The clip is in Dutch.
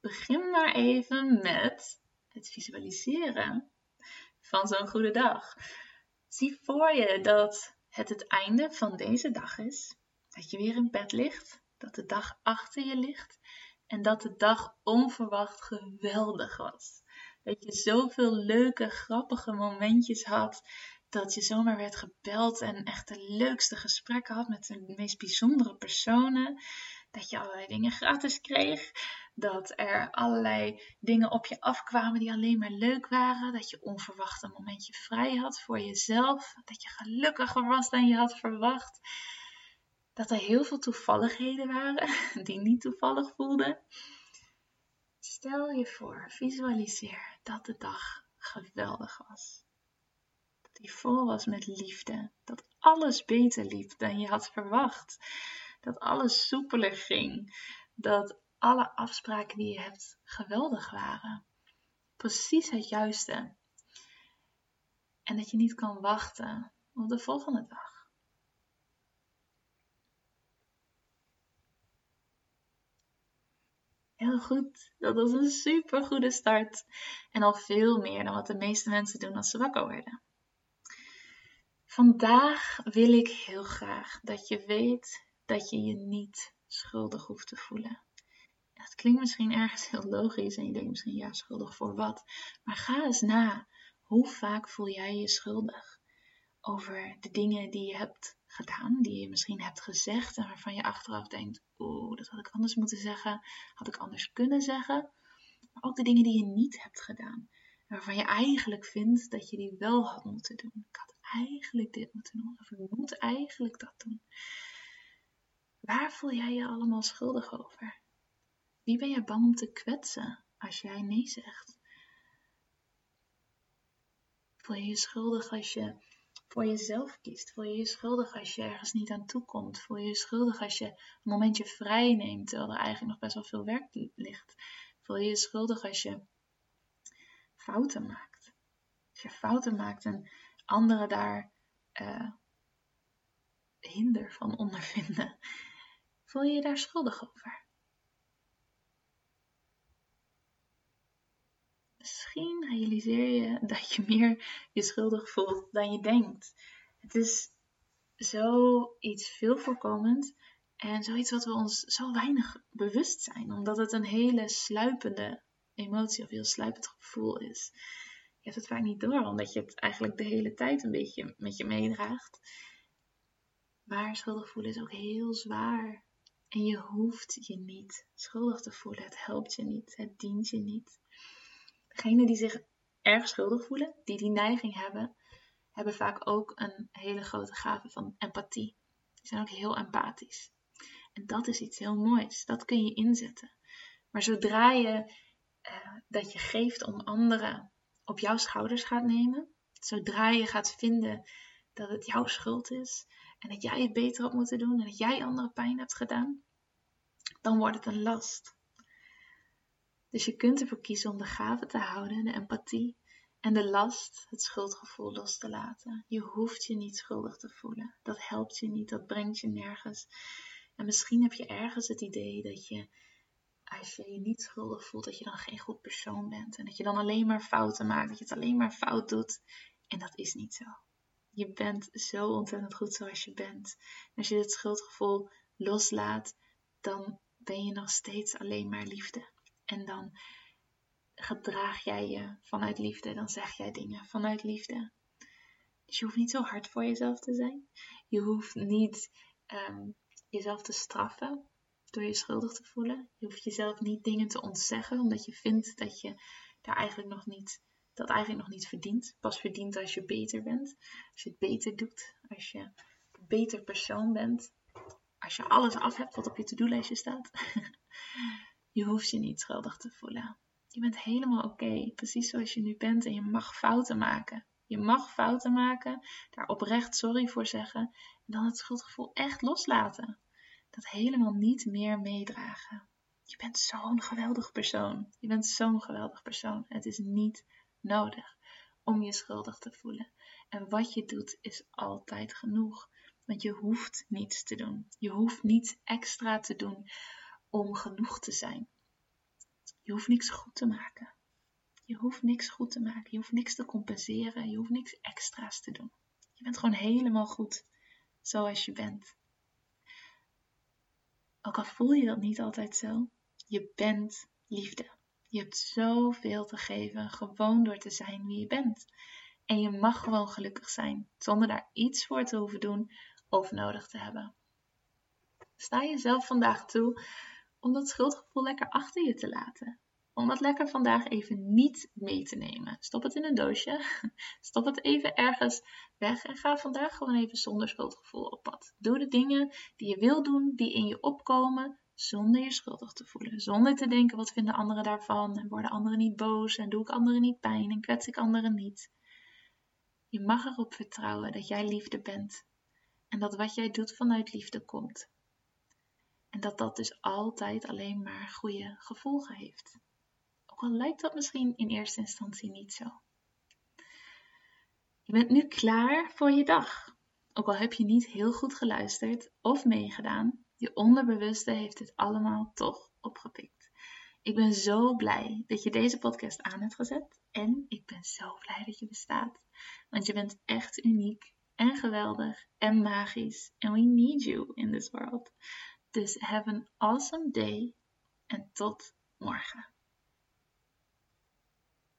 begin maar even met het visualiseren van zo'n goede dag. Zie voor je dat het het einde van deze dag is, dat je weer in bed ligt, dat de dag achter je ligt en dat de dag onverwacht geweldig was. Dat je zoveel leuke, grappige momentjes had, dat je zomaar werd gebeld en echt de leukste gesprekken had met de meest bijzondere personen. Dat je allerlei dingen gratis kreeg dat er allerlei dingen op je afkwamen die alleen maar leuk waren. Dat je onverwacht een momentje vrij had voor jezelf. Dat je gelukkiger was dan je had verwacht. Dat er heel veel toevalligheden waren die niet toevallig voelden. Stel je voor, visualiseer dat de dag geweldig was. Dat die vol was met liefde. Dat alles beter liep dan je had verwacht. Dat alles soepeler ging. Dat alle afspraken die je hebt geweldig waren. Precies het juiste. En dat je niet kan wachten op de volgende dag. Heel goed, dat was een super goede start. En al veel meer dan wat de meeste mensen doen als ze wakker worden. Vandaag wil ik heel graag dat je weet dat je je niet schuldig hoeft te voelen. Klinkt misschien ergens heel logisch en je denkt misschien ja, schuldig voor wat. Maar ga eens na. Hoe vaak voel jij je schuldig over de dingen die je hebt gedaan, die je misschien hebt gezegd en waarvan je achteraf denkt, oeh, dat had ik anders moeten zeggen, had ik anders kunnen zeggen. Maar ook de dingen die je niet hebt gedaan, waarvan je eigenlijk vindt dat je die wel had moeten doen. Ik had eigenlijk dit moeten doen, of ik moet eigenlijk dat doen. Waar voel jij je allemaal schuldig over? Wie ben je bang om te kwetsen als jij nee zegt? Voel je je schuldig als je voor jezelf kiest? Voel je je schuldig als je ergens niet aan toe komt? Voel je je schuldig als je een momentje vrij neemt terwijl er eigenlijk nog best wel veel werk ligt? Voel je je schuldig als je fouten maakt? Als je fouten maakt en anderen daar uh, hinder van ondervinden, voel je je daar schuldig over? Misschien realiseer je dat je meer je schuldig voelt dan je denkt. Het is zoiets veel voorkomend en zoiets wat we ons zo weinig bewust zijn, omdat het een hele sluipende emotie of heel sluipend gevoel is. Je hebt het vaak niet door, omdat je het eigenlijk de hele tijd een beetje met je meedraagt. Maar schuldig voelen is ook heel zwaar. En je hoeft je niet schuldig te voelen. Het helpt je niet. Het dient je niet. Degenen die zich erg schuldig voelen, die die neiging hebben, hebben vaak ook een hele grote gave van empathie. Die zijn ook heel empathisch. En dat is iets heel moois. Dat kun je inzetten. Maar zodra je uh, dat je geeft om anderen op jouw schouders gaat nemen, zodra je gaat vinden dat het jouw schuld is en dat jij het beter had moeten doen en dat jij anderen pijn hebt gedaan, dan wordt het een last. Dus je kunt ervoor kiezen om de gave te houden, de empathie en de last, het schuldgevoel los te laten. Je hoeft je niet schuldig te voelen. Dat helpt je niet, dat brengt je nergens. En misschien heb je ergens het idee dat je, als je je niet schuldig voelt, dat je dan geen goed persoon bent. En dat je dan alleen maar fouten maakt, dat je het alleen maar fout doet. En dat is niet zo. Je bent zo ontzettend goed zoals je bent. En als je dit schuldgevoel loslaat, dan ben je nog steeds alleen maar liefde. En dan gedraag jij je vanuit liefde, dan zeg jij dingen vanuit liefde. Dus je hoeft niet zo hard voor jezelf te zijn. Je hoeft niet um, jezelf te straffen door je schuldig te voelen. Je hoeft jezelf niet dingen te ontzeggen omdat je vindt dat je daar eigenlijk nog niet, dat eigenlijk nog niet verdient. Pas verdient als je beter bent, als je het beter doet, als je een beter persoon bent, als je alles af hebt wat op je to-do-lijstje staat. Je hoeft je niet schuldig te voelen. Je bent helemaal oké, precies zoals je nu bent en je mag fouten maken. Je mag fouten maken, daar oprecht sorry voor zeggen en dan het schuldgevoel echt loslaten. Dat helemaal niet meer meedragen. Je bent zo'n geweldig persoon. Je bent zo'n geweldig persoon. Het is niet nodig om je schuldig te voelen. En wat je doet is altijd genoeg. Want je hoeft niets te doen. Je hoeft niets extra te doen om genoeg te zijn. Je hoeft niks goed te maken. Je hoeft niks goed te maken. Je hoeft niks te compenseren. Je hoeft niks extra's te doen. Je bent gewoon helemaal goed zoals je bent. Ook al voel je dat niet altijd zo, je bent liefde. Je hebt zoveel te geven gewoon door te zijn wie je bent. En je mag gewoon gelukkig zijn zonder daar iets voor te hoeven doen of nodig te hebben. Sta jezelf vandaag toe om dat schuldgevoel lekker achter je te laten. Om dat lekker vandaag even niet mee te nemen. Stop het in een doosje. Stop het even ergens weg en ga vandaag gewoon even zonder schuldgevoel op pad. Doe de dingen die je wil doen, die in je opkomen, zonder je schuldig te voelen. Zonder te denken, wat vinden anderen daarvan? En worden anderen niet boos? En doe ik anderen niet pijn? En kwets ik anderen niet? Je mag erop vertrouwen dat jij liefde bent. En dat wat jij doet vanuit liefde komt. En dat dat dus altijd alleen maar goede gevolgen heeft. Ook al lijkt dat misschien in eerste instantie niet zo. Je bent nu klaar voor je dag. Ook al heb je niet heel goed geluisterd of meegedaan, je onderbewuste heeft dit allemaal toch opgepikt. Ik ben zo blij dat je deze podcast aan hebt gezet en ik ben zo blij dat je bestaat. Want je bent echt uniek en geweldig en magisch and we need you in this world. Dus have an awesome day en tot morgen.